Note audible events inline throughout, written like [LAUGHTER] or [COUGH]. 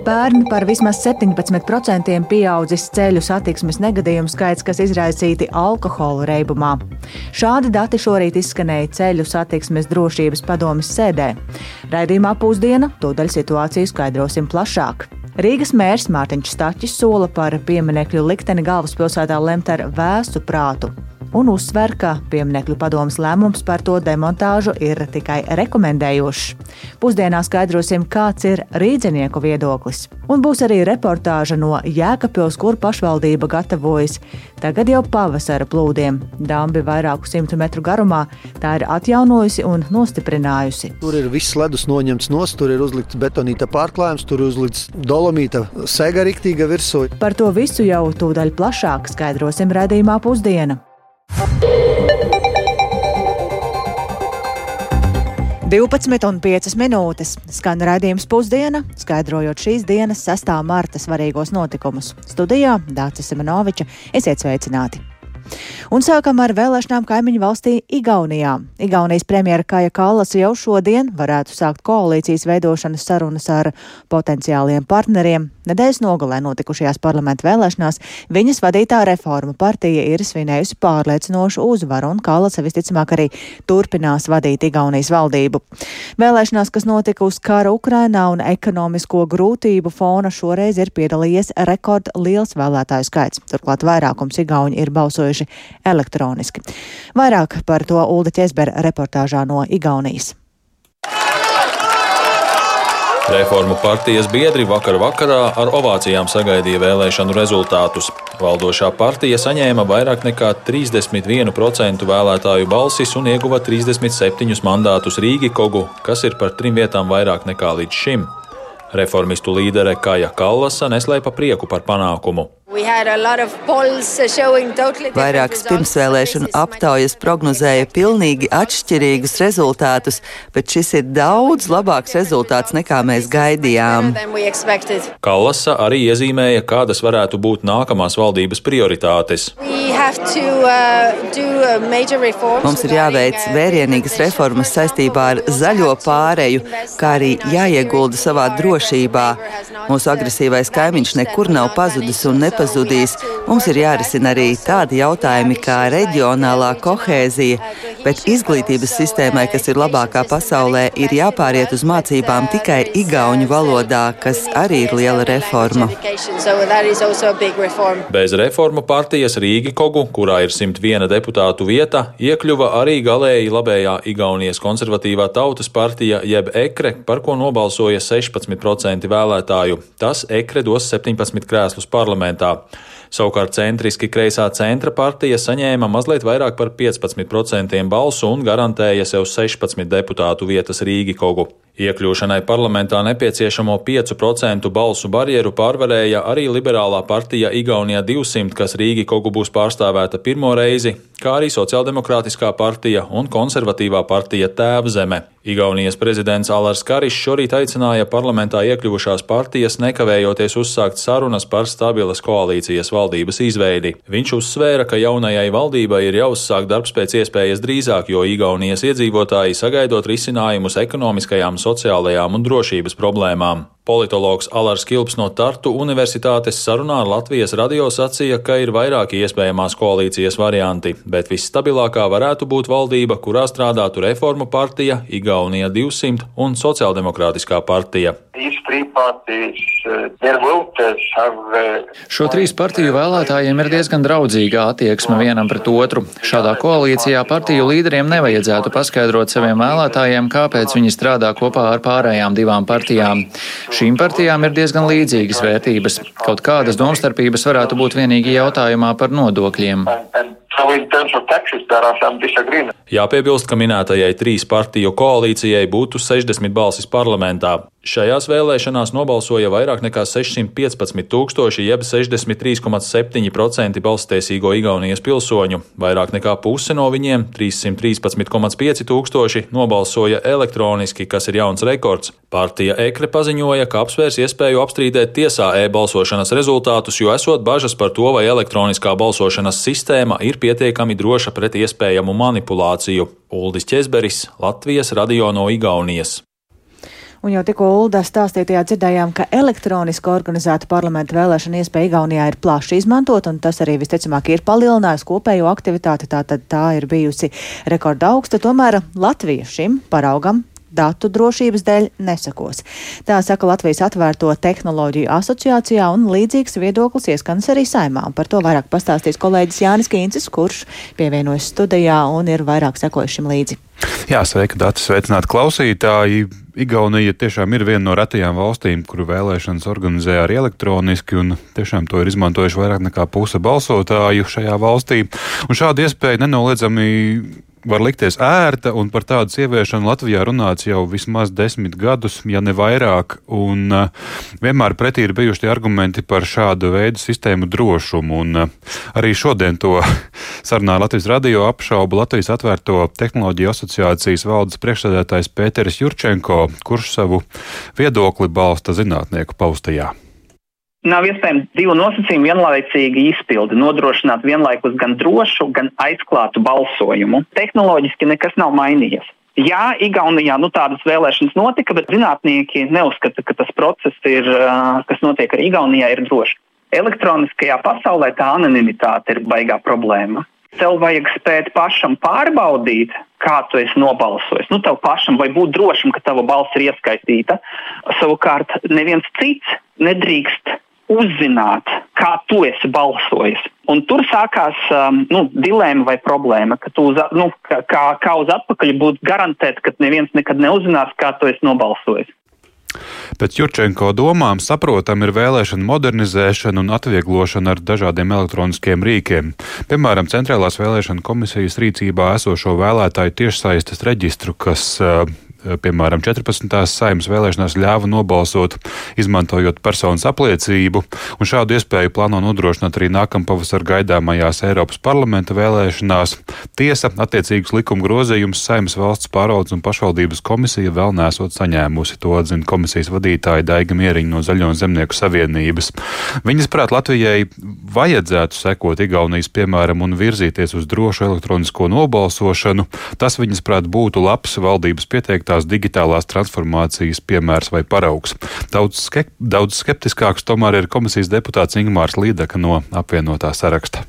Pērn par vismaz 17% pieaudzis ceļu satiksmes negadījumu skaits, kas izraisīti alkohola reibumā. Šādi dati šorīt izskanēja ceļu satiksmes drošības padomes sēdē. Raidījumā pusdiena tūdaļ situāciju skaidrosim plašāk. Rīgas mērs Mārtiņš Staķis sola par pieminekļu likteni galvaspilsētā lemt ar vēstu prātu un uzsver, ka pieminiektu padomas lēmums par to demontāžu ir tikai rekomendējošs. Pusdienā skaidrosim, kāds ir rīdzinieku viedoklis. Un būs arī reportāža no Jēkabpils, kur pašvaldība gatavojas tagad jau pavasara plūdiem. Dambi vairāku simtu metru garumā tā ir atjaunojusi un nostiprinājusi. Tur ir viss ledus noņemts no, tur ir uzlikts betonīta pārklājums, tur ir uzlikts dolomīta sega riktīga virsū. Par to visu jau tūdaļ plašāk skaidrosim redzījumā pusdiena. 12,5 minūtes skan raidījums pusdiena, skaidrojot šīs dienas 6. marta svarīgos notikumus. Studijā Dācis Semenoviča esiet sveicināti! Un sākam ar vēlēšanām kaimiņu valstī Igaunijā. Igaunijas premjera Kaja Kallas jau šodien varētu sākt koalīcijas veidošanas sarunas ar potenciāliem partneriem. Nedēļas nogalē notikušajās parlamentu vēlēšanās viņas vadītā reforma partija ir svinējusi pārliecinošu uzvaru, un Kallas visticamāk arī turpinās vadīt Igaunijas valdību. Vēlēšanās, kas notika uz kara Ukrainā un ekonomisko grūtību fona, šoreiz ir piedalījies rekord liels vēlētāju skaits. Turklāt vairākums Igauni ir balsojuši elektroniski. Vairāk par to Ulda Ķesbera reportāžā no Igaunijas. Reformu partijas biedri vakar vakarā ar ovācijām sagaidīja vēlēšanu rezultātus. Valdošā partija saņēma vairāk nekā 31% vēlētāju balsis un ieguva 37 mandātus Rīgikogu, kas ir par trim vietām vairāk nekā līdz šim. Reformistu līdere Kaja Kallasa neslēpa prieku par panākumu. Vairākas pirmsvēlēšanu aptaujas prognozēja pilnīgi atšķirīgus rezultātus, bet šis ir daudz labāks rezultāts nekā mēs gaidījām. Kallasa arī iezīmēja, kādas varētu būt nākamās valdības prioritātes. Mums ir jāveic vērienīgas reformas saistībā ar zaļo pāreju, kā arī jāiegulda savā drošībā. Mūsu agresīvais kaimiņš nekur nav pazudis un nepazudis nepazudīs. Mums ir jārisina arī tādi jautājumi kā reģionālā kohēzija, bet izglītības sistēmai, kas ir labākā pasaulē, ir jāpāriet uz mācībām tikai igauņu valodā, kas arī ir liela reforma. Bez reformu partijas Rīgi Kogu, kurā ir 101 deputātu vieta, iekļuva arī galēji labējā Igaunijas konservatīvā tautas partija jeb ekre, par ko nobalsoja 16% vēlētāju. Tas ekre dos 17 krēslus parlamentā vietā. Savukārt centriski kreisā centra partija saņēma mazliet vairāk par 15% balsu un garantēja sev 16 deputātu vietas Rīgikogu. Iekļūšanai parlamentā nepieciešamo 5% balsu barjeru pārvarēja arī liberālā partija Igaunijā 200, kas Rīgi Kogu būs pārstāvēta pirmo reizi, kā arī Sociāldemokrātiskā partija un konservatīvā partija Tēvzeme. Igaunijas prezidents Alars Karis šorīt aicināja parlamentā iekļuvušās partijas nekavējoties uzsākt sarunas par stabilas koalīcijas valdības izveidi. Viņš uzsvēra, ka jaunajai valdībai ir jāuzsāk darbs pēc iespējas drīzāk, jo Igaunijas iedzīvotāji sagaidot risinājumus ekonomiskajām, sociālajām un drošības problēmām. Politologs Alars Kilps no Tartu Universitātes sarunā ar Latvijas radio sacīja, ka ir vairāki iespējamās koalīcijas varianti, bet visstabilākā varētu būt valdība, kurā strādātu Reformu partija, Igaunija 200 un Sociāldemokrātiskā partija. Šo trīs partiju vēlētājiem ir diezgan draudzīga attieksme vienam pret otru. Šādā koalīcijā partiju līderiem nevajadzētu paskaidrot saviem vēlētājiem, kāpēc viņi strādā kopā ar pārējām divām partijām. Šīm partijām ir diezgan līdzīgas vērtības. Kaut kādas domstarpības varētu būt vienīgi jautājumā par nodokļiem. Jāpiebilst, ka minētajai trīs partiju koalīcijai būtu 60 balsis parlamentā. Šajās vēlēšanās nobalsoja vairāk nekā 615 tūkstoši, jeb 63,7% balstiesīgo Igaunijas pilsoņu. Vairāk nekā puse no viņiem, 313,5 tūkstoši, nobalsoja elektroniski, kas ir jauns rekords. Partija Ekre paziņoja, ka apsvērs iespēju apstrīdēt tiesā e-balsošanas rezultātus, jo esot bažas par to, vai elektroniskā balsošanas sistēma ir pietiekami droša pret iespējamu manipulāciju. Uldis Česberis, Latvijas radio no Igaunijas. Un jau tikko Ulda stāstītajā dzirdējām, ka elektroniski organizēta parlamenta vēlēšana iespēja Igaunijā ir plaši izmantot, un tas arī visticamāk ir palielinājis kopējo aktivitāti, tātad tā ir bijusi rekorda augsta. Tomēr Latvija šim paraugam datu drošības dēļ nesakos. Tā saka Latvijas atvērto tehnoloģiju asociācijā un līdzīgs viedoklis ieskanas arī saimā. Par to vairāk pastāstīs kolēģis Jānis Kīncis, kurš pievienojas studijā un ir vairāk sekojušiem līdzi. Jā, sveika, dati sveicināti klausītāji. Igaunija tiešām ir viena no retajām valstīm, kuru vēlēšanas organizē arī elektroniski, un tiešām to ir izmantojuši vairāk nekā puse balsotāju šajā valstī. Un šāda iespēja nenoliedzami var likties ērta, un par tādu ieviešanu Latvijā runāts jau vismaz desmit gadus, ja ne vairāk. Un, uh, vienmēr pretī ir bijuši tie argumenti par šādu veidu sistēmu drošumu. Un, uh, arī šodien to [LAUGHS] sarunā Latvijas radio apšauba Latvijas atvērto tehnoloģiju asociācijas valdes priekšsēdētājs Pēteris Jurčenko, kurš savu viedokli balsta zinātnieku paustajā. Nav iespējams divu nosacījumu vienlaicīgi izpildi, nodrošināt vienlaikus gan drošu, gan aizklātu balsojumu. Tehnoloģiski nekas nav mainījies. Jā, Igaunijā nu, tādas vēlēšanas notika, bet zinātnieki neuzskata, ka tas process, ir, kas notiek arī Igaunijā, ir drošs. Elektroniskajā pasaulē tā anonimitāte ir baigā problēma. Tev vajag spēt pašam pārbaudīt, kā tu esi nobalsojis. Nu, tev pašam vajag būt drošam, ka tava balss ir ieskaitīta. Savukārt, neviens cits nedrīkst uzzināt, kā tu esi balsojis. Un tur sākās um, nu, dilemma vai problēma, ka tu uz, nu, kā, kā uz atpakaļ būtu garantēt, ka neviens nekad neuzzinās, kā tu esi nobalsojis. Pēc Jurčenko domām saprotam ir vēlēšana modernizēšana un atvieglošana ar dažādiem elektroniskiem rīkiem. Piemēram, Centrālās vēlēšana komisijas rīcībā esošo vēlētāju tiešsaistes reģistru, kas uh, piemēram, 14. saimnes vēlēšanās ļāva nobalsot, izmantojot personas apliecību, un šādu iespēju plāno nodrošināt arī nākampavasar gaidāmajās Eiropas parlamenta vēlēšanās. Tiesa, attiecīgus likuma grozījumus saimnes valsts pārvaldes un pašvaldības komisija vēl nesot saņēmusi, to atzina komisijas vadītāja Daiga Mieriņa no Zaļo zemnieku savienības. Viņas prāt Latvijai vajadzētu sekot Igaunijas piemēram un virzīties uz drošu elektronisko nobalsošanu. Tas viņas prāt būtu labs valdības pieteiktājs tās digitālās transformācijas piemērs vai paraugs. Daudz, skep daudz skeptiskāks tomēr ir komisijas deputāts Ingmārs Līdeka no apvienotā saraksta.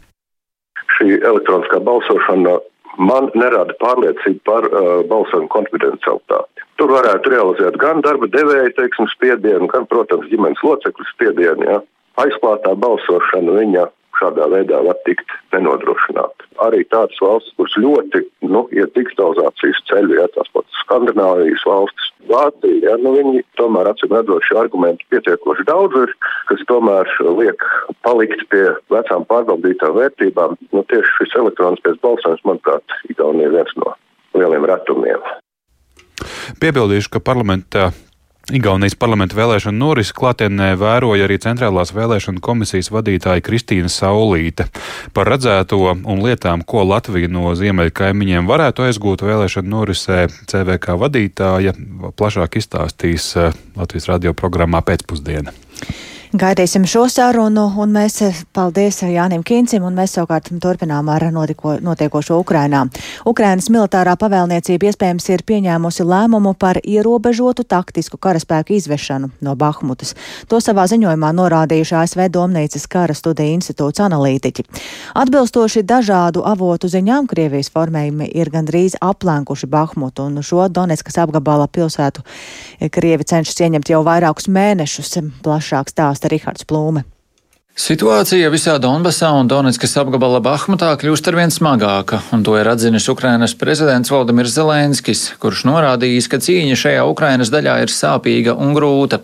Šī elektroniskā balsošana man nerada pārliecību par uh, balsojumu konfidencialitāti. Tur varētu realizēt gan darba devēja teiksim, spiedienu, gan, protams, ģimenes locekļu spiedienu. Ja. Aizklātā balsošana viņa šādā veidā var tikt nenodrošināta. Arī tādas valstis, kuras ļoti nu, iet digitalizācijas ceļu, ja tās pats Skandināvijas valstis, Vācija, ja, nu, viņi tomēr acīm redzot šie argumenti pietiekoši daudz ir, kas tomēr liek palikt pie vecām pārbaudītām vērtībām. Nu, tieši šis elektroniskais balsojums, manuprāt, Igaunija ir viens no lieliem retumiem. Piebildīšu, ka parlamentā Igaunijas parlamenta vēlēšana norisi klātienē vēroja arī Centrālās vēlēšana komisijas vadītāja Kristīna Saulīte. Par redzēto un lietām, ko Latvija no ziemeļa kaimiņiem varētu aizgūt vēlēšana norisē, CVK vadītāja plašāk izstāstīs eh, Latvijas radio programmā pēcpusdienā. Gaidīsim šo sarunu, un mēs eh, paldies Jānim Kīncim, un mēs savukārt turpinām ar notiko, notiekošo Ukrainā. Ukrainas militārā pavēlniecība iespējams ir pieņēmusi lēmumu par ierobežotu taktisku karaspēku izvešanu no Bahmutas. To savā ziņojumā norādījuši ASV Domnīcas kara studiju institūts analītiķi. Atbilstoši dažādu avotu ziņām, Krievijas formējumi ir gandrīz aplenkuši Bahmutu, un šo Donetskas apgabala pilsētu Krievi cenšas ieņemt jau vairākus mēnešus. Plašāk stāst stāsta Rihards Plūme. Situācija visā Donbasā un Donetskas apgabala Bahmutā kļūst arvien smagāka, un to ir atzinis Ukrainas prezidents Valdemirs Zelenskis, kurš norādījis, ka cīņa šajā Ukrainas daļā ir sāpīga un grūta.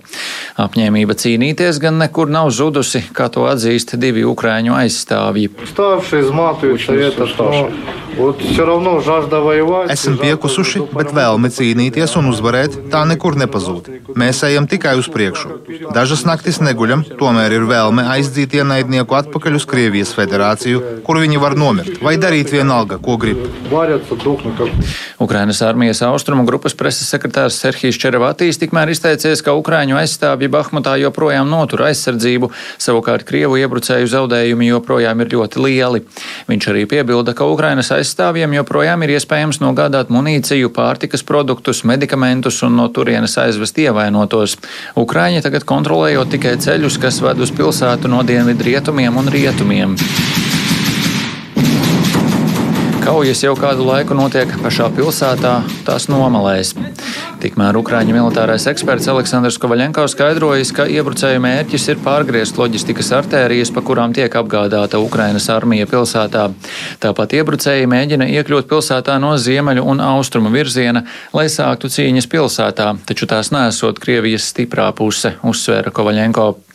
Apņēmība cīnīties gan nekur nav zudusi, kā to atzīst divi ukraiņu aizstāvji. Esam piekusuši, bet vēlme cīnīties un uzvarēt tā nekur nepazūd. Mēs ejam tikai uz priekšu. Dažas naktis neguļam, tomēr ir vēlme aizdzīt ienaidnieku atpakaļ uz Krievijas federāciju, kur viņi var nomirt vai darīt vienalga, ko grib. Ukrainas armijas austrumu grupas preses sekretārs Serhijas Čeravatīs tikmēr izteicies, ka Ukrāņu aizstāvji Bahmutā joprojām notur aizsardzību, savukārt Krievu iebrucēju zaudējumi joprojām ir ļoti lieli. Viņš arī piebilda, ka Ukrainas aizsardzība aizstāvjiem joprojām ir iespējams nogādāt munīciju, pārtikas produktus, medikamentus un no turienes aizvest ievainotos. Ukraiņi tagad kontrolējot tikai ceļus, kas ved uz pilsētu no dienvidu rietumiem un rietumiem. Kaujas jau kādu laiku notiek pašā pilsētā, tās nomalēs. Tikmēr Ukrāņu militārais eksperts Aleksandrs Kovaļenko skaidrojis, ka iebrucēju mērķis ir pārgriezt loģistikas artērijas, pa kurām tiek apgādāta Ukrainas armija pilsētā. Tāpat iebrucēji mēģina iekļūt pilsētā no ziemeļu un austrumu virziena, lai sāktu cīņas pilsētā, taču tās nesot Krievijas stiprā puse, uzsvēra Kovaļenko.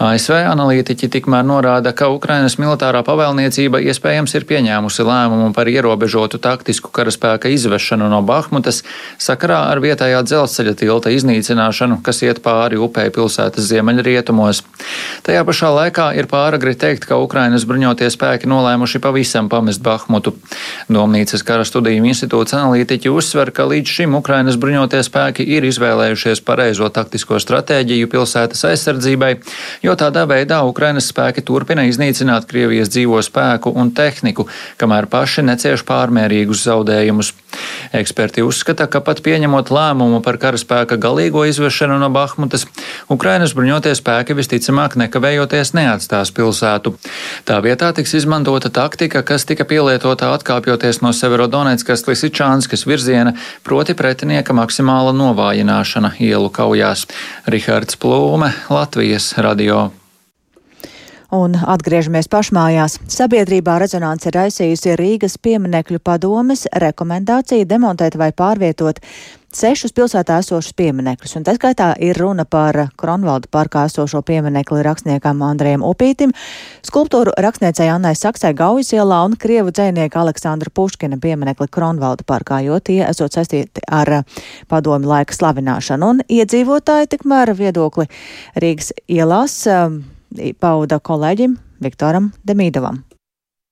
ASV analītiķi tikmēr norāda, ka Ukrainas militārā pavēlniecība iespējams ir pieņēmusi lēmumu par ierobežotu taktisku karaspēka izvešanu no Bahmutas sakarā ar vietējā dzelzceļa tilta iznīcināšanu, kas iet pāri upē pilsētas ziemeļrietumos. Tajā pašā laikā ir pāragri teikt, ka Ukrainas bruņotie spēki nolēmuši pavisam pamest Bahmutu. Domnīcas kara studiju institūts analītiķi uzsver, ka līdz šim Ukrainas bruņotie spēki ir izvēlējušies pareizo taktisko stratēģiju pilsētas aizsardzībai, jo tādā veidā Ukrainas spēki turpina iznīcināt Krievijas dzīvo spēku un tehniku, kamēr paši necieš pārmērīgus zaudējumus. Eksperti uzskata, ka pat pieņemot lēmumu par karaspēka galīgo izvešanu no Bahmutas, Ukrainas bruņotie spēki visticamāk nekavējoties neatstās pilsētu. Tā vietā tiks izmantota taktika, kas tika pielietota atkāpjoties no Severodonetskas Lisičānskas virziena, proti pretinieka maksimāla novājināšana ielu kaujās. Rihards Plūme, Latvijas radio. Un atgriežamies pašmājās. Sabiedrībā rezonance ir raisījusi Rīgas pieminekļu padomes rekomendāciju demontēt vai pārvietot sešus pilsētā esošus pieminekļus. Un tā skaitā ir runa par Kronvalda parkā esošo pieminekli rakstniekam Andrejam Upītim, skulptūru rakstniecei Annai Saksai Gaujas ielā un Krievu dzēnieka Aleksandra Puškina pieminekli Kronvalda parkā, jo tie esot saistīti ar padomi laika slavināšanu. Un iedzīvotāji tikmēr viedokli Rīgas ielās pauda kolēģim Viktoram Demīdovam.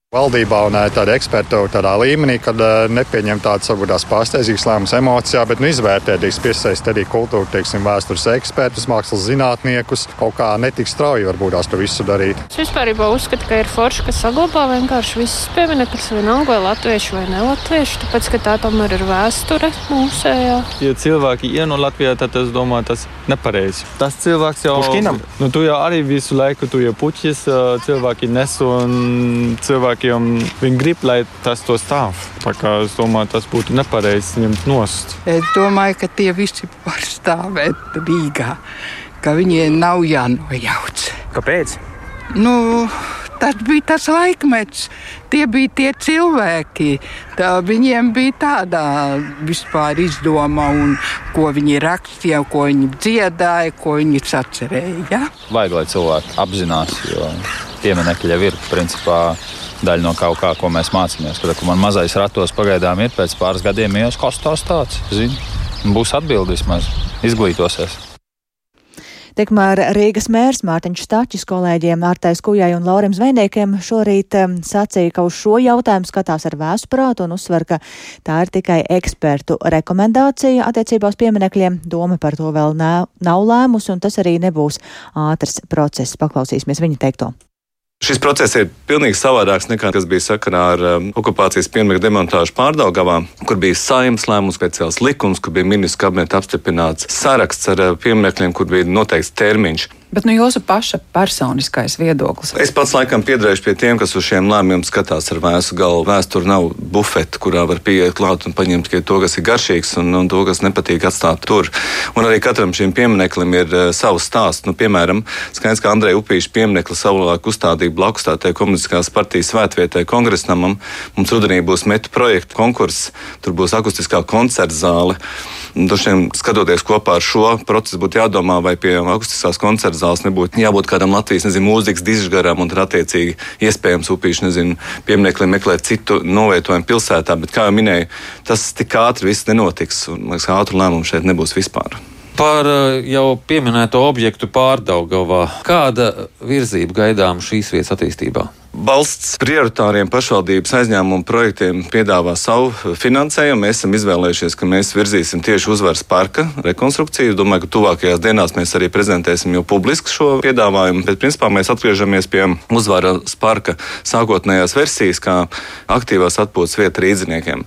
Valdībā un tāda eksperta tādā līmenī, kad nepieņem tādas varbūt tās pārsteidzīgas lēmumus emocijā, bet nu, izvērtēt, piesaistīt arī kultūru, teiksim, vēstures ekspertus, mākslas zinātniekus, kaut kā netik strauji varbūt tās to visu darīt. Es vispār uzskatu, ka ir forši, ka saglabā vienkārši visas pieminekļus, vienalga vai latviešu vai nelatviešu, tāpēc, ka tā tomēr ir vēsture mūsējā. Ja cilvēki ieno Latvijā, tad es domāju, tas nepareizi. Tas cilvēks jau Puškinam. Nu, tu jau arī visu laiku, tu jau puķis, cilvēki nes un cilvēki cilvēkiem viņi grib, lai tas to stāv. Tā kā es domāju, tas būtu nepareizi ņemt nost. Es domāju, ka tie visi var stāvēt Rīgā, ka viņiem nav jānojauc. Kāpēc? Nu, tas bija tas laikmets, tie bija tie cilvēki. Tā viņiem bija tāda vispār izdoma, un ko viņi rakstīja, ko viņi dziedāja, ko viņi sacerēja. Ja? Vajag, lai cilvēki apzinās, jo pieminekļi jau ir principā daļa no kaut kā, ko mēs mācāmies. Kad man mazais ratos pagaidām ir, pēc pāris gadiem jau kas tas tāds - būs atbildi vismaz, izglītosies. Tikmēr Rīgas mērs Mārtiņš Stačis kolēģiem Ārtais Kujai un Laurim Zvejniekiem šorīt sacīja, ka uz šo jautājumu skatās ar vēsprātu un uzsver, ka tā ir tikai ekspertu rekomendācija attiecībā uz pieminekļiem. Doma par to vēl nav, nav lēmusi un tas arī nebūs ātrs process. Paklausīsimies viņa teikto. Šis process ir pilnīgi savādāks nekā tas bija sakarā ar um, okupācijas piemēru demontāžu pārdaugavā, kur bija saimnes lēmums, speciāls likums, kur bija ministrs kabineta apstiprināts saraksts ar uh, pieminekļiem, kur bija noteikts termiņš. Bet nu, jūsu paša personiskais viedoklis? Es pats laikam piedarīšu pie tiem, kas uz šiem lēmumiem skatās ar vēsu galvu. Vēsture nav bufete, kurā var pieiet klāt un paņemt to, kas ir garšīgs un, un to, kas nepatīk atstāt tur. Un arī katram šim piemineklim ir uh, savs stāsts. Nu, piemēram, skaidrs, ka Andrei Upīša pieminekli savulaik uzstādīja blakus tādai komunistiskās partijas svētvietai kongresnamam. Mums rudenī būs metu projekta konkurss, tur būs akustiskā koncerta zāle. Dažiem skatoties kopā ar šo procesu, būtu jādomā, vai pie akustiskās koncerta zāles nebūtu jābūt kādam Latvijas nezinu, mūzikas dižgaram un attiecīgi iespējams upīšu nezinu, piemineklim meklēt citu novietojumu pilsētā. Bet, kā jau minēju, tas tik ātri viss nenotiks. Un, liekas, ātru lēmumu šeit nebūs vispār. Par eh, jau pieminēto objektu pārdaugavā. Kāda virzība gaidām šīs vietas attīstībā? Valsts prioritāriem pašvaldības aizņēmumu projektiem piedāvā savu finansējumu. Mēs esam izvēlējušies, ka mēs virzīsim tieši uzvaras parka rekonstrukciju. Domāju, ka tuvākajās dienās mēs arī prezentēsim jau publiski šo piedāvājumu. Bet, principā, mēs atgriežamies pie uzvaras parka sākotnējās versijas, kā aktīvās atpūtas vieta rīdziniekiem.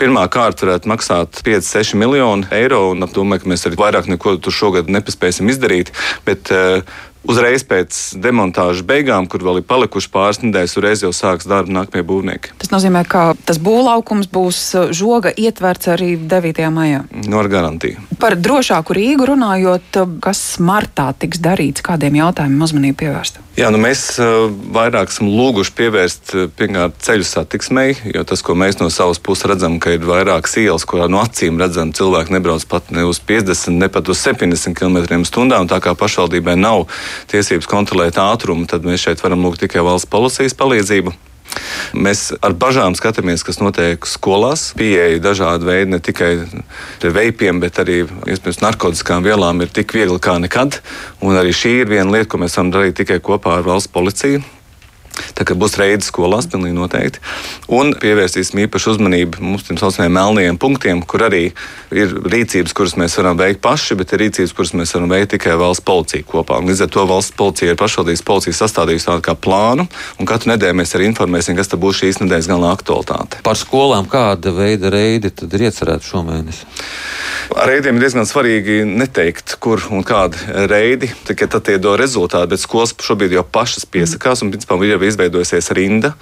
Pirmā kārta varētu maksāt 5-6 miljoni eiro, un domāju, ka mēs arī vairāk neko tur šogad nepaspēsim izdarīt. Bet, uh, Uzreiz pēc demontāžas beigām, kur vēl ir palikuši pāris nedēļas, uzreiz jau sāks darbu nākamie būvnieki. Tas nozīmē, ka tas būvlaukums būs uh, žoga ietverts arī 9. maijā. No ar garantiju. Par drošāku Rīgu runājot, uh, kas martā tiks darīts, kādiem jautājumiem uzmanību pievērst? Jā, nu mēs uh, vairāk esam lūguši pievērst pirmkārt ceļu satiksmei, jo tas, ko mēs no savas puses redzam, ka ir vairākas ielas, kurā no acīm redzam, cilvēki nebrauc pat ne uz 50, ne pat uz 70 km/h. Tā kā pašvaldībai nav tiesības kontrolēt ātrumu, tad mēs šeit varam lūgt tikai valsts policijas palīdzību. Mēs ar bažām skatāmies, kas notiek skolās. Pieeja dažādi veidi, ne tikai veipiem, bet arī narkotikām vielām ir tik viegli kā nekad. Un arī šī ir viena lieta, ko mēs varam darīt tikai kopā ar valsts policiju. Tā kā būs reidi skolās, pilnīgi noteikti. Un pievērsīsim īpašu uzmanību mums tiem saucamajiem melnajiem punktiem, kur arī ir rīcības, kuras mēs varam veikt paši, bet ir rīcības, kuras mēs varam veikt tikai valsts policija kopā. Un līdz ar to valsts policija ir pašvaldības policija sastādījusi tādu kā plānu, un katru nedēļu mēs arī informēsim, kas būs šīs nedēļas galvenā aktualitāte. Par skolām kāda veida reidi tad ir iecerēti šomēnes? Reidiem ir diezgan svarīgi neteikt, kur un kādi reidi, tikai tad tie dod rezultātu, bet skolas šobrīd jau pašas piesakās un, principā, ir jau izveidojusies rinda.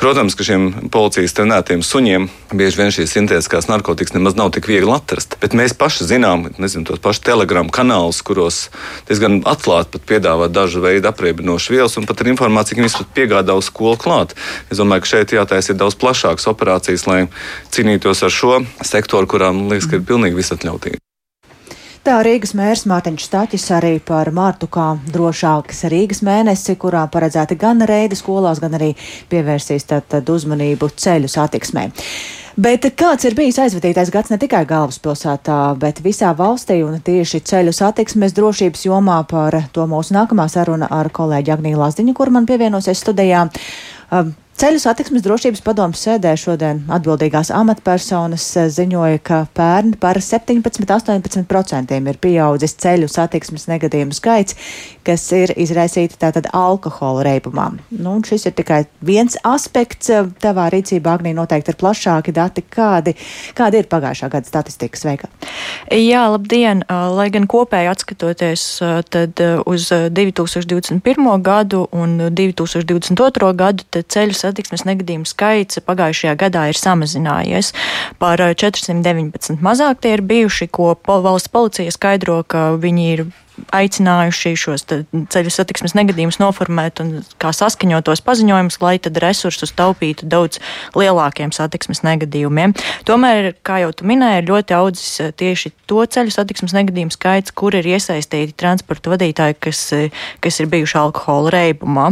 Protams, ka šiem policijas trenētiem suņiem bieži vien šīs sintētiskās narkotikas nemaz nav tik viegli atrast, bet mēs paši zinām, nezinu, tos pašus telegramu kanālus, kuros diezgan atklāti pat piedāvā dažu veidu apriebinošu vielas un pat ar informāciju, ka viņas pat piegādā uz skolu klāt. Es domāju, ka šeit jātaisa ir daudz plašākas operācijas, lai cīnītos ar šo sektoru, kurām liekas, ka ir pilnīgi visatļauts atļautība. Tā Rīgas mērs Mārtiņš Staķis arī par Mārtu kā drošākas Rīgas mēnesi, kurā paredzēti gan reidi skolās, gan arī pievērsīs tad uzmanību ceļu satiksmē. Bet kāds ir bijis aizvadītais gads ne tikai galvaspilsētā, bet visā valstī un tieši ceļu satiksmes drošības jomā par to mūsu nākamā saruna ar kolēģi Agniju Lazdiņu, kur man pievienosies studijā. Ceļu satiksmes drošības padomus sēdē šodien atbildīgās amatpersonas eh, ziņoja, ka pērn par 17-18% ir pieaudzis ceļu satiksmes negadījumu skaits, kas ir izraisīti tātad alkohola reibumā. Nu, šis ir tikai viens aspekts. Tavā rīcībā, Agnī, noteikti ir plašāki dati. Kādi, kādi ir pagājušā gada statistikas veika? Jā, labdien! Lai gan kopēji atskatoties tad uz 2021. gadu un 2022. gadu, tad ceļu satiksmes negadījumu skaits pagājušajā gadā ir samazinājies. Par 419 mazāk tie ir bijuši, ko valsts policija skaidro, ka viņi ir aicinājuši šos ceļu satiksmes negadījumus noformēt un kā saskaņotos paziņojumus, lai tad resursus taupītu daudz lielākiem satiksmes negadījumiem. Tomēr, kā jau tu minēji, ir ļoti audzis eh, tieši to ceļu satiksmes negadījumu skaits, kur ir iesaistīti transporta vadītāji, kas, eh, kas ir bijuši alkohola reibumā.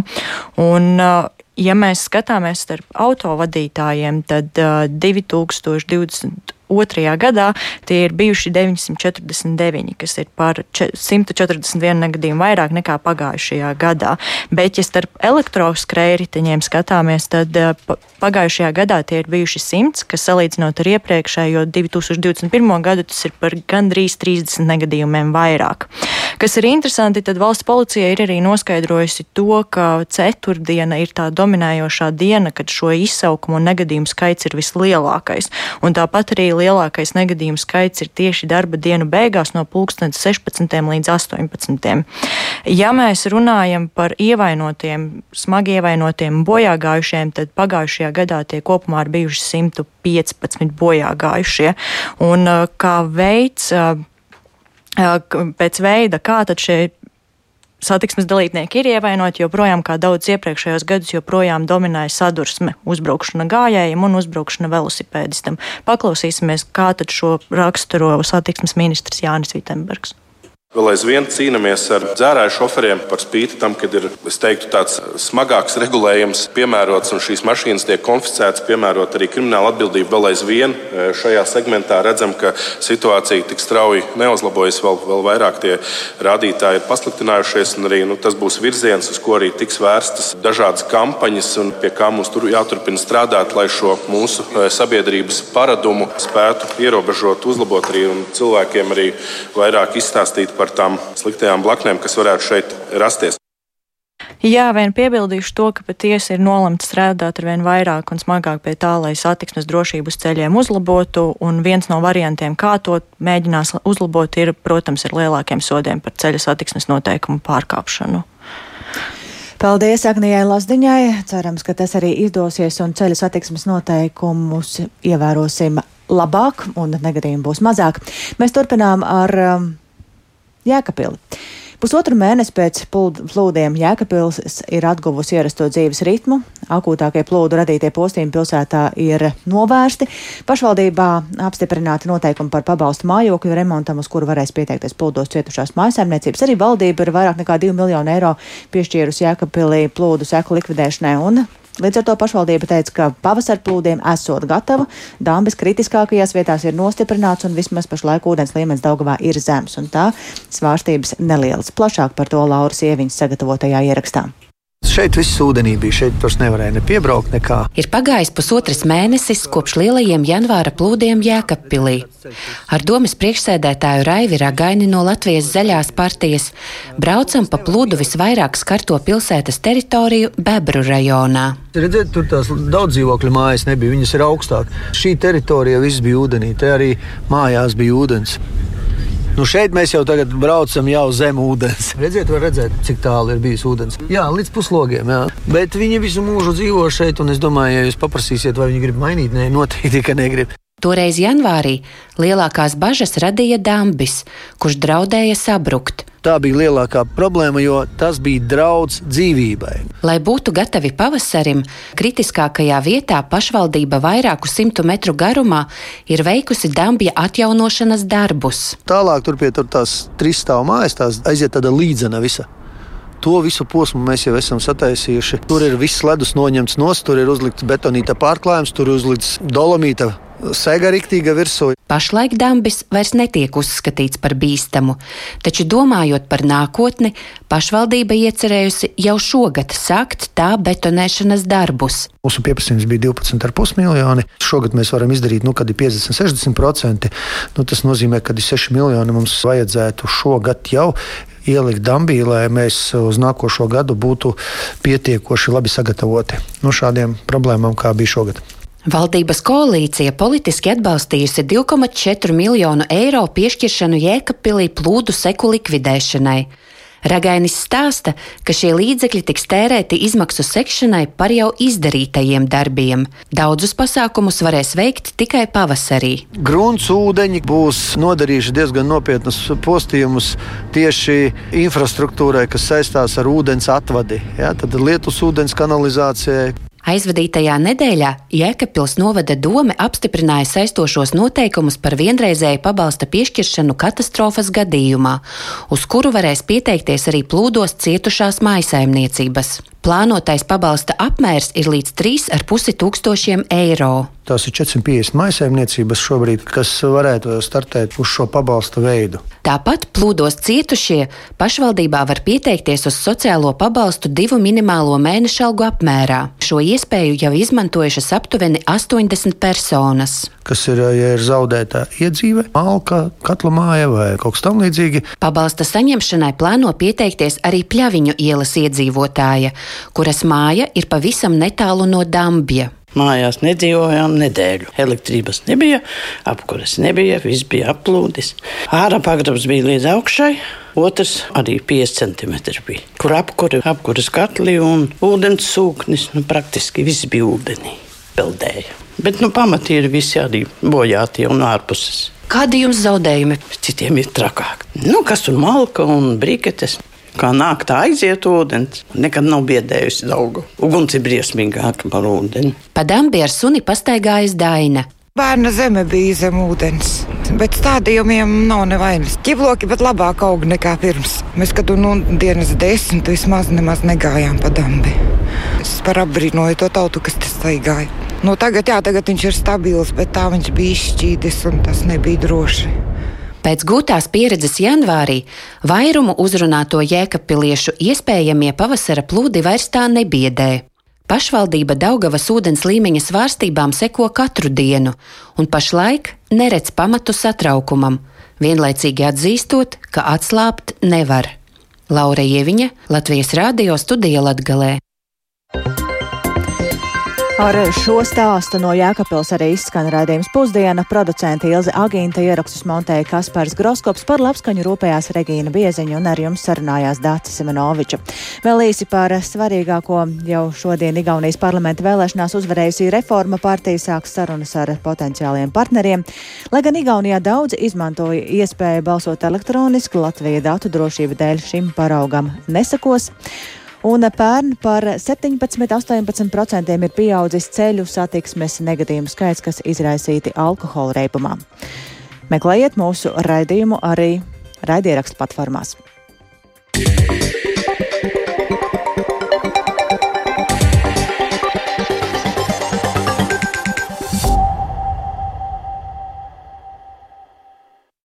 Un, eh, Ja mēs skatāmies starp autovadītājiem, tad uh, 2020 otrajā gadā tie ir bijuši 949, kas ir par 141 negadījumu vairāk nekā pagājušajā gadā. Bet, ja starp elektroskrējriteņiem skatāmies, tad eh, pagājušajā gadā tie ir bijuši 100, kas salīdzinot ar iepriekšējo 2021. gadu, tas ir par gandrīz 30 negadījumiem vairāk. Kas ir interesanti, tad valsts policija ir arī noskaidrojusi to, ka ceturtdiena ir tā dominējošā diena, kad šo izsaukumu un negadījumu skaits ir vislielākais. Un tāpat arī lielākais negadījumu skaits ir tieši darba dienu beigās no 16. līdz 18. Ja mēs runājam par ievainotiem, smagi ievainotiem bojāgājušiem, tad pagājušajā gadā tie kopumā ir bijuši 115 bojāgājušie. Un kā veids, pēc veida, kā tad šie satiksmes dalībnieki ir ievainoti, joprojām kā daudz iepriekšējos gadus, joprojām dominēja sadursme, uzbraukšana gājējiem un uzbraukšana velosipēdistam. Paklausīsimies, kā tad šo raksturo satiksmes ministrs Jānis Vitsenbergs. Vēl aizvien cīnāmies ar dzērāju šoferiem par spīti tam, ka ir teiktu, tāds smagāks regulējums piemērots un šīs mašīnas tiek konfiscētas, piemērot arī krimināla atbildību. Vēl aizvien e, šajā segmentā redzam, ka situācija tik strauji neuzlabojas, vēl, vēl vairāk tie rādītāji ir pasliktinājušies. Arī, nu, tas būs virziens, uz ko arī tiks vērstas dažādas kampaņas un pie kā mums tur jāturpina strādāt, lai šo mūsu e, sabiedrības paradumu spētu ierobežot, uzlabot arī un cilvēkiem arī vairāk izstāstīt par tām sliktajām blaknēm, kas varētu šeit rasties. Jā, vien piebildīšu to, ka patiesi ir nolemts strādāt ar vien vairāk un smagāk pie tā, lai satiksmes drošību uz ceļiem uzlabotu, un viens no variantiem, kā to mēģinās uzlabot, ir, protams, ar lielākiem sodiem par ceļa satiksmes noteikumu pārkāpšanu. Paldies Agnijai Lazdiņai. Cerams, ka tas arī izdosies un ceļa satiksmes noteikumus ievērosim labāk un negadījumu būs mazāk. Mēs turpinām ar um, Jēkabili. Pusotru mēnesi pēc plūdiem Jēkabils ir atguvusi ierasto dzīves ritmu. Akūtākie plūdu radītie postījumi pilsētā ir novērsti. Pašvaldībā apstiprināti noteikumi par pabalstu mājokļu remontam, uz kuru varēs pieteikties plūdos cietušās mājasēmniecības. Arī valdība ir vairāk nekā 2 miljonu eiro piešķīrusi Jēkabīlī plūdu seku likvidēšanai un Līdz ar to pašvaldība teica, ka pavasara plūdiem esot gatava, dambis kritiskākajās vietās ir nostiprināts un vismaz pašlaik ūdens līmenis Daugavā ir zems, un tā svārstības nelielas. Plašāk par to Lauras Ieviņas sagatavotajā ierakstā. Šeit viss ūdenī bija. Šeit vairs nevarēja ne piebraukt. Nekā. Ir pagājis pusotrs mēnesis kopš lielajiem janvāra plūdiem Jēkabpilī. Ar domas priekšsēdētāju Raivi Ragaini no Latvijas zaļās partijas braucam pa plūdu visvairāk skarto pilsētas teritoriju Bebru rajonā. Redziet, tur tās daudz dzīvokļu mājas nebija, viņas ir augstāk. Šī teritorija viss bija ūdenī, te arī mājās bija ūdens. Nu šeit mēs jau tagad braucam jau zem ūdens. Redziet, var redzēt, cik tālu ir bijis ūdens. Jā, līdz puslogiem. Jā. Bet viņi visu mūžu dzīvo šeit, un es domāju, ja jūs paprasīsiet, vai viņi grib mainīt, nē, noteikti, ka negrib. Toreiz janvārī lielākās bažas radīja dambis, kurš draudēja sabrukt. Tā bija lielākā problēma, jo tas bija draudz dzīvībai. Lai būtu gatavi pavasarim, kritiskākajā vietā pašvaldība vairāku simtu metru garumā ir veikusi dambja atjaunošanas darbus. Tālāk tur pie tur tās trīs stāvu mājas, tās aiziet tāda līdzena visa. To visu posmu mēs jau esam sataisījuši. Tur ir viss ledus noņemts no stūra, tur ir uzlikts betonīta pārklājums, tur ir uzlikts dolomīta sega riktīga virsū. Pašlaik dambis vairs netiek uzskatīts par bīstamu, taču domājot par nākotni, pašvaldība iecerējusi jau šogad sākt tā betonēšanas darbus. Mūsu pieprasījums bija 12,5 miljoni. Šogad mēs varam izdarīt, nu, kad ir 50-60%. Nu, tas nozīmē, ka 6 miljoni mums vajadzētu šogad jau ielikt dambī, lai mēs uz nākošo gadu būtu pietiekoši labi sagatavoti no šādiem problēmām, kā bija šogad. Valdības koalīcija politiski atbalstījusi 2,4 miljonu eiro piešķiršanu Jēkabpilī plūdu seku likvidēšanai. Ragainis stāsta, ka šie līdzekļi tiks tērēti izmaksu sekšanai par jau izdarītajiem darbiem. Daudzus pasākumus varēs veikt tikai pavasarī. Grunts ūdeņi būs nodarījuši diezgan nopietnus postījumus tieši infrastruktūrai, kas saistās ar ūdens atvadi. Ja, tad lietus ūdens kanalizācijai. Aizvadītajā nedēļā Jēkabpils novada dome apstiprināja saistošos noteikumus par vienreizēju pabalsta piešķiršanu katastrofas gadījumā, uz kuru varēs pieteikties arī plūdos cietušās maisaimniecības. Plānotais pabalsta apmērs ir līdz 3,5 tūkstošiem eiro. Tās ir 450 maisaimniecības šobrīd, kas varētu startēt uz šo pabalsta veidu. Tāpat plūdos cietušie pašvaldībā var pieteikties uz sociālo pabalstu divu minimālo mēnešu algu apmērā. Šo iespēju jau izmantojušas aptuveni 80 personas. Kas ir, ja ir zaudēta iedzīve, malka, katla māja vai kaut kas tamlīdzīgs? Pabalsta saņemšanai plāno pieteikties arī Pļaviņu ielas iedzīvotāja, kuras māja ir pavisam netālu no Dambja. Mājās nedzīvojām nedēļu. Elektrības nebija, apkures nebija, viss bija aplūdis. Ārā pagrabs bija līdz augšai. Otrs arī 5 cm bija, kur apkuri, apkuras katli un ūdens sūknis. Nu, praktiski viss bija ūdenī, peldēja. Bet nu, pamatīgi ir visi arī bojāti un ārpuses. Kādi jums zaudējumi? Citiem ir trakāk. Nu, kas tur malka un briketes. Kā nāk, tā aiziet ūdens. Nekad nav biedējusi augu. Uguns ir briesmīgāka par ūdeni. Pa dambi ar suni pastaigājas Daina. Bērna zeme bija zem ūdens, bet stādījumiem nav nevainas. Ķivloki pat labāk aug nekā pirms. Mēs, kad nu, dienas desmit vismaz nemaz negājām pa dambi. Es par apbrīnoju to tautu, kas tas staigāja. Nu, tagad, jā, tagad viņš ir stabils, bet tā viņš bija izšķīdis un tas nebija droši. Pēc gūtās pieredzes janvārī vairumu uzrunāto jēkapiliešu iespējamie pavasara plūdi vairs tā nebiedē. Pašvaldība Daugavas ūdens līmeņa svārstībām seko katru dienu, un pašlaik neredz pamatu satraukumam, vienlaicīgi atzīstot, ka atslābt nevar. Laura Ieviņa, Latvijas Rādio studija Latgalē. Ar šo stāstu no Jēkabpils arī izskan rādījums pusdiena. Producente Ilze Agīnta ierakstus montēja Kaspars Groskops par labskaņu rūpējās Regīna Bieziņa un ar jums sarunājās Dācis Semenoviča. Vēl īsi par svarīgāko jau šodien Igaunijas parlamenta vēlēšanās uzvarējusī reforma partija sāks sarunas ar potenciāliem partneriem. Lai gan Igaunijā daudzi izmantoja iespēju balsot elektroniski, Latvija datu drošība dēļ šim paraugam nesakos un pērn par 17-18% ir pieaudzis ceļu satiksmes negadījumu skaits, kas izraisīti alkohola reibumā. Meklējiet mūsu raidījumu arī raidierakstu platformās.